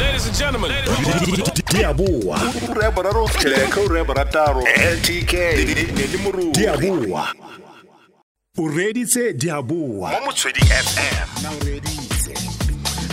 Ladies and gentlemen. Diabua. tlheka ura borataro ltk diaboa o reditse Diabua. mo motswedi fm na o reditse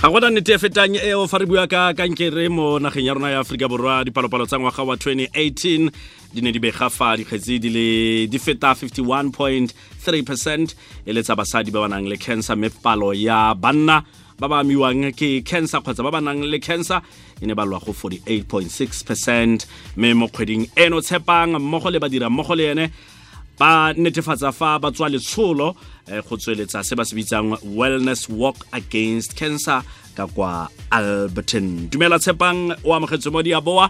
ga gona nnete e fetang eo fa re bua ka kankere mo nageng ya rona ya aforika borwa dipalopalo tsa ngwaga wa 2018 di ne di bega fa dikgetsi di le di feta 51.3 percent e le tsa basadi ba ba nang le cancer mme palo ya banna ba ba amiwang ke cancer kgotsa ba ba nang le cancer e ne ba lwa go 48.6 percent. Mme mo kgweding eno tshepang mmogo le ba badira mmogo le ene ba netefatsa fa ba tswa letsholo eh, go tsweletsa se ba se bitsang wellness walk against cancer ka kwa alberton. Dumela tshepang o amogetswe mo diaboa?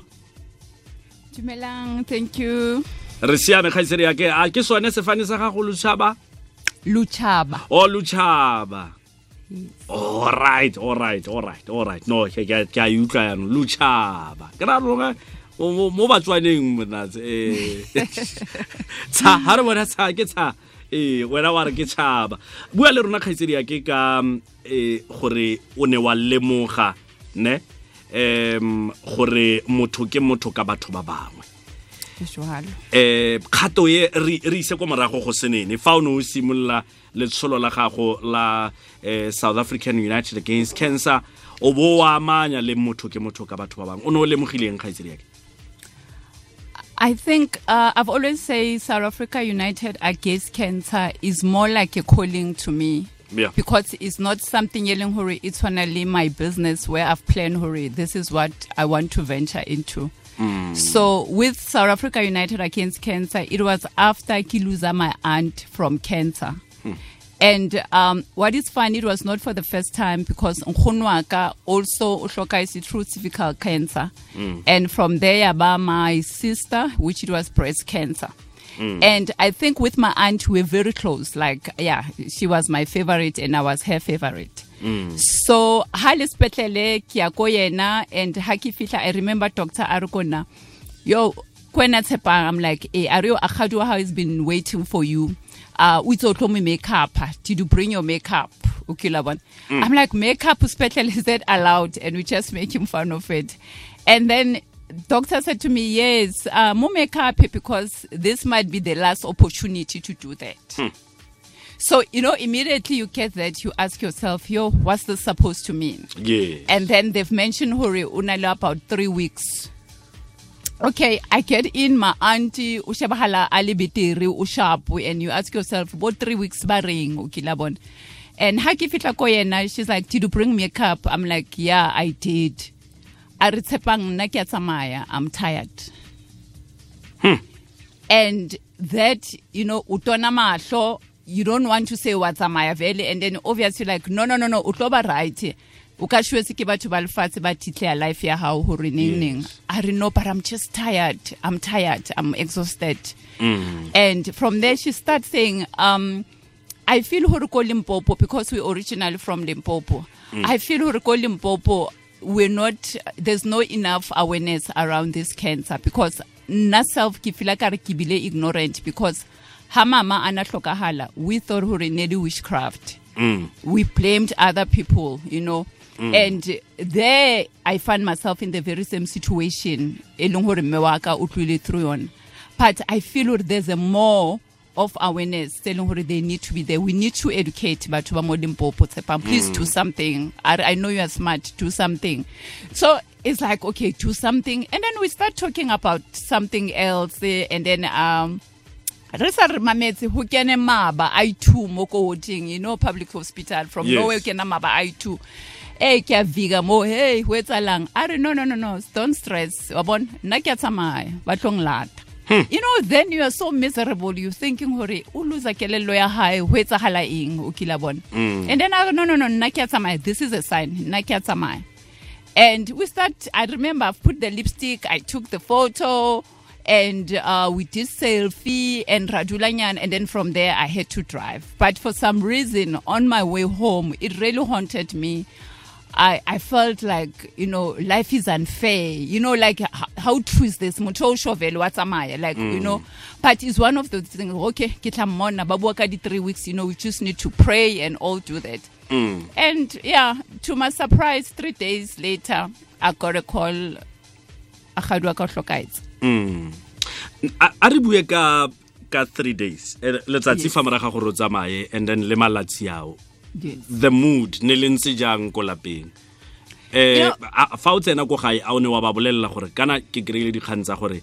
Dumelang, thank you. re siame kgaitsedi yake a ke sone sefane sa gago lutšhaba lutšhaba o lutšhaba alright alright alright alright no ke ke- ke a e utlwa yanong lutšhaba ke ra mo batswaneng monatse e tsha ha re bona tsha ke tsha ee wena wa re ke tšhaba bua le rona kgaitsedi yake ka um, eh, gore o ne wa lemoga ne? Um gore motho ke motho ka batho ba bangwe. Eh kgato ye re ise ko morago go senene fa o ne o simolola letsholo la gago la eh, south african united against cancer o bo o amanya le motho ke motho ka batho ba bangwe o ne o lemogileng kgaitsedi yake I think uh, I've always say South Africa United Against Cancer is more like a calling to me. Yeah. Because it's not something yelling hurry, it's only my business where I've planned hurry. This is what I want to venture into. Mm. So with South Africa United Against Cancer, it was after Kiluza, my aunt from cancer. Hmm. And um, what is fun, it was not for the first time because Nkhonwaka also showcased through cervical cancer. Hmm. And from there, about my sister, which it was breast cancer. Hmm. And I think with my aunt, we're very close. Like, yeah, she was my favorite and I was her favorite. So, ha le spetlele ke ya ko yena and ha ke fihla, I remember Dr. Arukona. Yo, kwena tshepang, I'm like, eh, Ario Akhadu, how has been waiting for you. Uh, we told me makeup. Did you bring your makeup? Okay, Laban. I'm like, makeup special is that allowed? And we just making fun of it. And then doctor said to me, yes, uh, more makeup because this might be the last opportunity to do that. So, you know, immediately you get that, you ask yourself, yo, what's this supposed to mean? yeah And then they've mentioned Hori Unala about three weeks. Okay, I get in my auntie, Ushabahala Ali Bitiri, Ushapu, and you ask yourself, what three weeks barring, Ukilabon? And Haki Fitla Koyena, she's like, Did you bring me a cup? I'm like, Yeah, I did. I'm tired. Hmm. And that, you know, utona mahlo, you don't want to say wa tsamaya vele, and then obviously like, no, no, no, no, o tlo ba right. o ka shwetse ke batho ba lefatshe ba title life ya gago gore neng neng. Re no but i'm just tired. I'm tired. I'm exhausted. And from there she starts saying um i feel hore ko limpopo because we originally from limpopo. I feel hore ko limpopo we're not there's no enough awareness around this cancer because nna self ke feel kare ke bile ignorant because ha mama ana hlokahala we thought hore ne witchcraft we blamed other people, you know. And there I find myself in the very same situation. e leng hore mme wa ka through yona. But I feel there's a more of awareness telling hore they need to be there. We need to educate batho ba mo Limpopo Tshepang. Please do something. I, I know you are smart. Do something. So it's like, okay, do something. And then we start talking about something else. eh, And then um re sa re mametse ho kene maba i2 mo ko hoting you know public hospital. From Yes. nowhere kena maba i2 eh ke a vika mo hey ho etsalang a re no no no no don't stress. Wa bona nna ke a tsamaya ba tlong lata you know then you are so miserable you thinking hore o loser kelello ya hae ho etsahala eng o kila bona. And then I go, no no no nna ke a tsamaya this is a sign nna ke a tsamaya. And we start i remember i've put the lipstick i took the photo and uh, we did selfie and radulanyan and then from there i had to drive. But for some reason on my way home it really haunted me. I, I felt like you know life is unfair. You know like h- how true is this? Motho o shovel wa tsamaya like you know. But it's one of those things okay ke tla mmona ba di three weeks you know we just need to pray and all do that. And yeah to my surprise three days later i got a call a gadi hlokahetse a re bue ka ka three days Eh, letsatsi fa moraga gore o tsamaye and then le malatsi ao. The mood ne le ntse jang ko lapeng? Um eh fa o tsena ko gae a o ne wa ba bolelela gore kana ke kry-ile dikgang tsa gore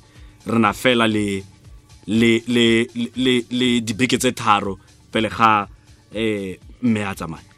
re na fela le le le le le dibeke tse tharo pele ga um mme a tsamaya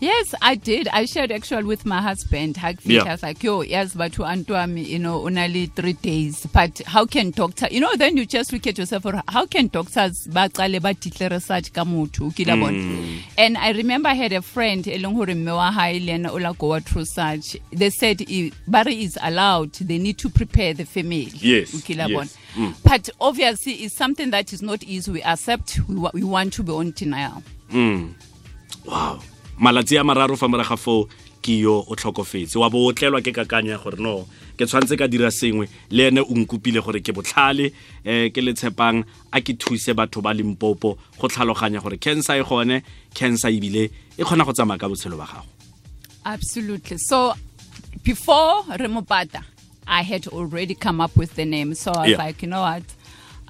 Yes, I did. I shared actually with my husband. Yeah. I was like, yo, yes, but you know, only three days. But how can doctor, you know, then you just look at yourself, or how can doctors baqale ba title research ka motho, ke la bona? Mm. And I remember I had a friend, e leng hore mme wa hae le ena o la go through such. They said, Barry is allowed. They need to prepare the family. Yes, yes. bona? But obviously, it's something that is not easy. We accept. We, we want to be on denial. Mm. wow malatsi a mararo fa moraga foo ke yo o tlhokofetse wa bo o tlelwa ke kakanya ya gore no ke tshwanetse ka dira sengwe le ene o nkopile gore ke botlhale eh, ke le tshepang a ke thuse batho ba limpopo go tlhaloganya gore cancer e gone cancer ebile e kgona go tsamaya ka botshelo ba gago Absolutely. So before Remopata, I had already come up with the name. So I was Yeah. like, you know what?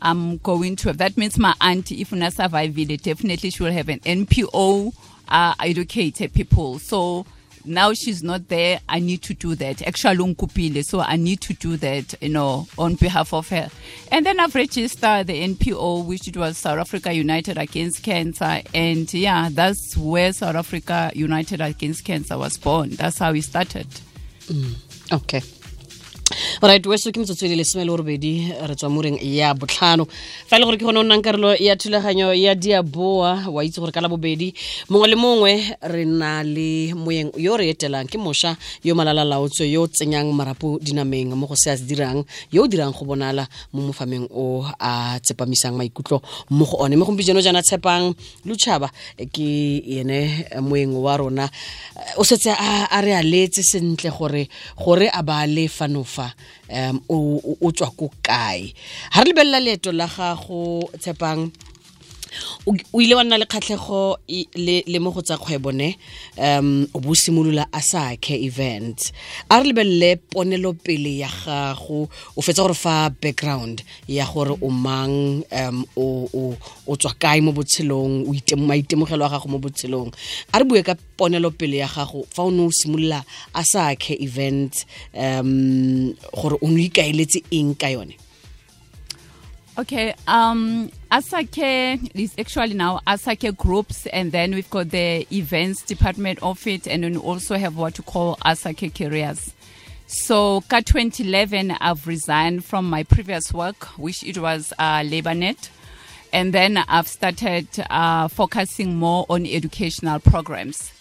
I'm going to that means my auntie, if una survive it, definitely she will have an NPO uh, educated people. So now she's not there. I need to do that. Actually, so I need to do that, you know, on behalf of her. And then I've registered the NPO, which it was South Africa United Against Cancer. And yeah, that's where South Africa United Against Cancer was born. That's how we started. okay alright weso ke metsotso ele le lesome le borobedi re tswa moreng ya botlhano. Fa e le gore ke gone o nnang karolo ya thulaganyo ya diaboa wa itse gore ka la bobedi mongwe le mongwe re na le moeng yo re etelang ke mošwa yo malalalaotswe yo tsenyang marapo dinameng mo go se a se dirang yo o dirang go bonala mo mofameng o a tsepamisang maikutlo mo go one. Me gompi jeno jaana tshepang lutšhaba ke ene moeng wa rona o setse a re a letse sentle gore gore a ba le fanofa um o tswa ko kae? Ha re lebelela leeto la gago tshepang o ile wa nna le kgatlhego i- le mo go tsa kgwebo ne um o bo simolola a sa ke event. A re lebelele ponelopele ya gago o fetsa gore fa background ya gore o mang um o tswa kae mo botshelong maitemogelo a gago mo botshelong. A re bue ka ponelopele ya gago fa o ne o simolola a sa ke event um gore o ne o ikaeletse eng ka yone? Okay, um, Asake is actually now Asake groups, and then we've got the events department of it, and then we also have what you call Asake careers. So, ka 2011, I've resigned from my previous work, which it was uh, LaborNet, and then I've started uh, focusing more on educational programs.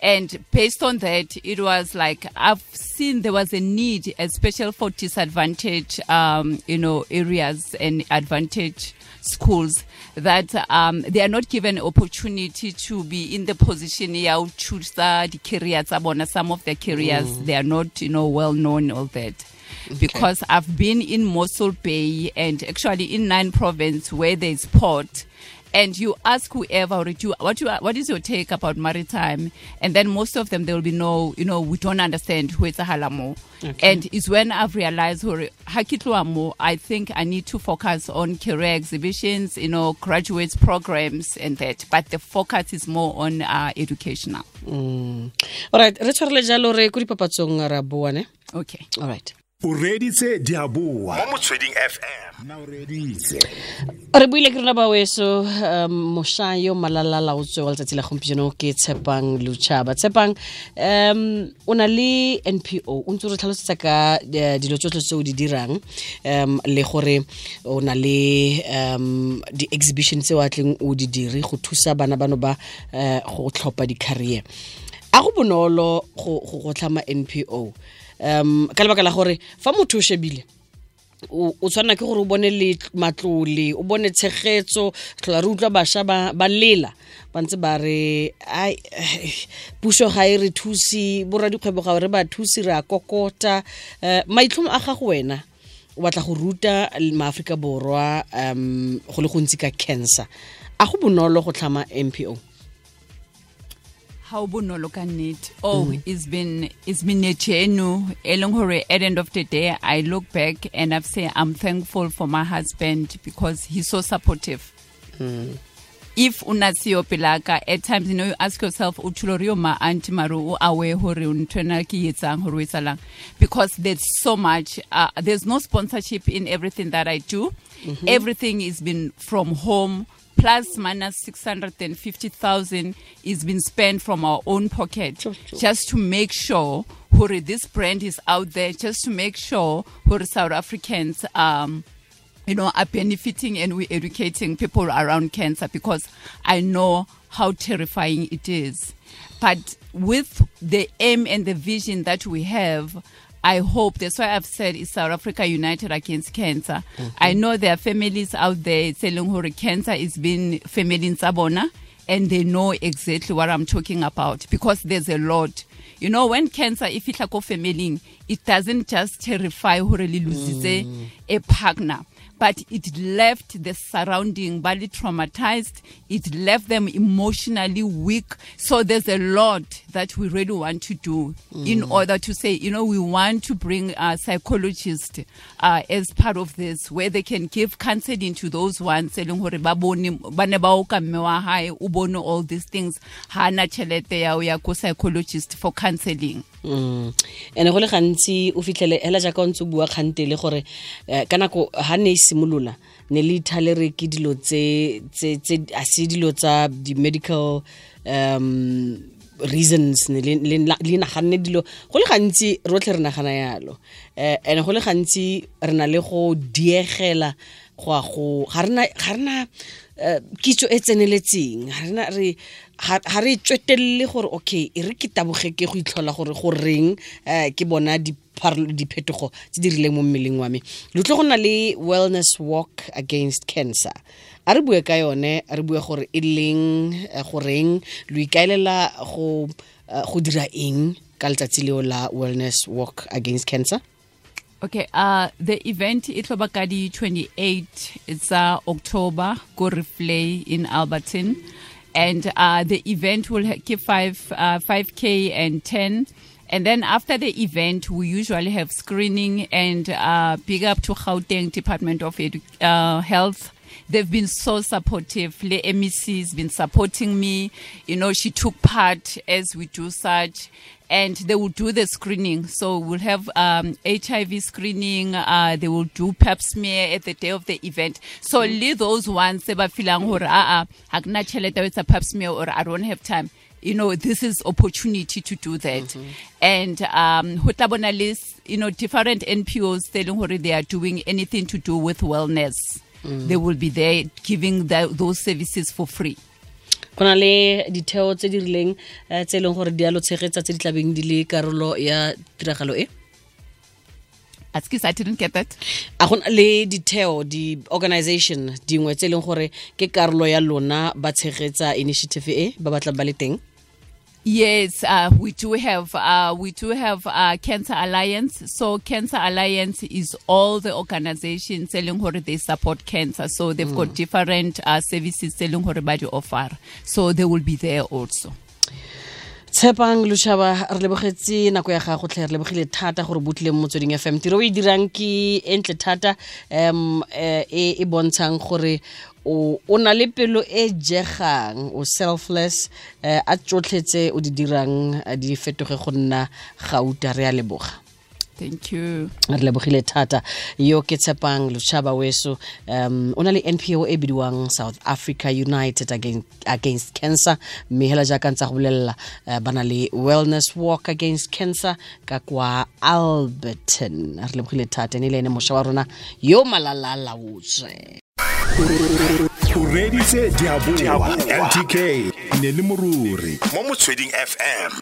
And based on that, it was like I've seen there was a need, especially for disadvantaged, um, you know, areas and advantaged schools that um, they are not given opportunity to be in the position yeah, choose the careers. Some of their careers they are not, you know, well known all that. Because I've been in Mossel Bay and actually in nine province where there's port and you ask whoever would you, what you what is your take about maritime? And then most of them there will be no you know we don't understand who is a halamo and it's when i've realized hore, ha ke tloha moo, i think i need to focus on career exhibitions you know graduates programs and that. But the focus is more on uh, educational. Alright re tshwarele jalo re ko dipapatsong ra boane okay. Alright o reditse diaboa. Mo motsweding fm na o reditse. Re buile ke rena ba weso um mošwa yo tswe wa letsatsi la gompieno ke tshepang lutšhaba tshepang um o na le npo o ntse o re tlhalosetsa ka eh, dilo tsotlhe tse o di dirang um le gore o na le um di-exhibition tse o atleng o di dire go thusa bana bano ba eh, go tlhopha di-career a go bonolo go go- tlhama npo um ka lebaka la gore fa motho o shebile o tshwanela ke gore o bone le matlole o bone tshegetso tlhola re utlwa bašwa ba lela ba ntse ba re puso ga e re thusi borradikgwebo ga re ba thusi re a kokota. Um maitlhomo a gago wena o batla go ruta maaforika borwa um go le gontsi ka cancer. A go bonolo go tlhama npo how bonolo ka nnete oh mm. it's been it's been a journey. E leng hore at the end of the day i look back and i've said i'm thankful for my husband because he's so supportive. Mm. If una siyo pelaka at times you know you ask yourself uthulo rio ma auntie maru o aware ntwana ke etsang hore o etsalang? Because there's so much uh, there's no sponsorship in everything that i do. Mm-hmm. Everything is been from home plus minus 650,000 is been spent from our own pocket Sure, sure. just to make sure hore this brand is out there just to make sure hore South Africans um you know, are benefiting and we're educating people around cancer because I know how terrifying it is. But with the aim and the vision that we have, I hope that's why I've said it's South Africa United Against Cancer. Mm-hmm. I know there are families out there telling who cancer is being family in Sabona and they know exactly what I'm talking about because there's a lot. You know, when cancer, if it's like a family, it doesn't just terrify who really loses mm. a partner but it left the surrounding body traumatized. It left them emotionally weak. So there's a lot that we really want to do mm. in order to say, you know, we want to bring a psychologist uh, as part of this, where they can give counseling to those ones. selling hore ba bone- ba ne ba oka mme wa hae, o bone all these things. Ha na chelete ya o ya ko psychologist for counseling. Mm. ene go le gantsi o fitlhele hela jaaka o ntse o bua kgantele gore eh, ka nako ga ne e simolola ne le ithale re ke dilo tse a se dilo tsa di-medical um reasons ne le naganne dilo. Go le gantsi rotlhe re nagana yalo. Um and go le gantsi re na le go diegela go a go ga rena eh, kitso e tseneletseng. Ga re tswetelele gore okay e re ke taboge ke go itlhola gore go reng um ke bona diphetogo tse di rileng mo mmeleng wa me. Lo tlo go na le wellness walk against cancer. A re bue ka yone re bue gore e leng eh, goreng lo ikaelela eh, go dira eng ka letsatsi leo la wellness walk against cancer Okay, uh, the event it di 28 it's uh, October go replay in Alberton, and uh, the event will give five uh, 5k and 10. And then after the event, we usually have screening and uh, big up to Gauteng Department of Edu- uh, Health they've been so supportive. Le MEC has been supporting me. You know, she took part as we do such. And they will do the screening. So we'll have um, HIV screening. Uh, they will do pap smear at the day of the event. So leave those ones se ba feelang hore ah ah ha ke na tjhelete ya ho pap smear or I don't have time. You know, this is opportunity to do that. And um, ho tla bona le you know different NPOs telling hore they are doing anything to do with wellness. They will be there giving the, those services for free. go na le ditheo tse di rileng um tse e leng gore di a lo tshegetsa tse di tlabeng di le karolo ya tiragalo e Askis, I didn't get that. a go na le ditheo di-organization dingwe tse e leng gore ke karolo ya lona ba tshegetsa initiative e ba batlang ba le teng Yes, uh, we do have uh, we do have uh, Cancer Alliance. So Cancer Alliance is all the organizations selling hore they support cancer. So they've got different uh, services selling hore ba offer. So they will be there also. tshepang lušhaba re lebogetse nako ya gago tlhe re lebogile thata gore botlile mo motsweding fm tiro o e dirang ke e ntle thata um e e bontshang gore o o na le pelo e jegang o selfless um a tsotlhetse o di dirang eh, di fetoge go nna gauta. Re a leboga. Thank you. re lebogile thata. Yo ke tshepang lotšhaba weso um o na le npo e bidiwang south africa united against, against cancer. Mme hela jaaka ntse a go bolelela uh, ba na le wellness walk against cancer ka kwa alberton. Re lebogile thata. Ene le ene mošwa wa rona yo malalalaotswe o reditse diaboa ntk ne le moruri mo motsweding fm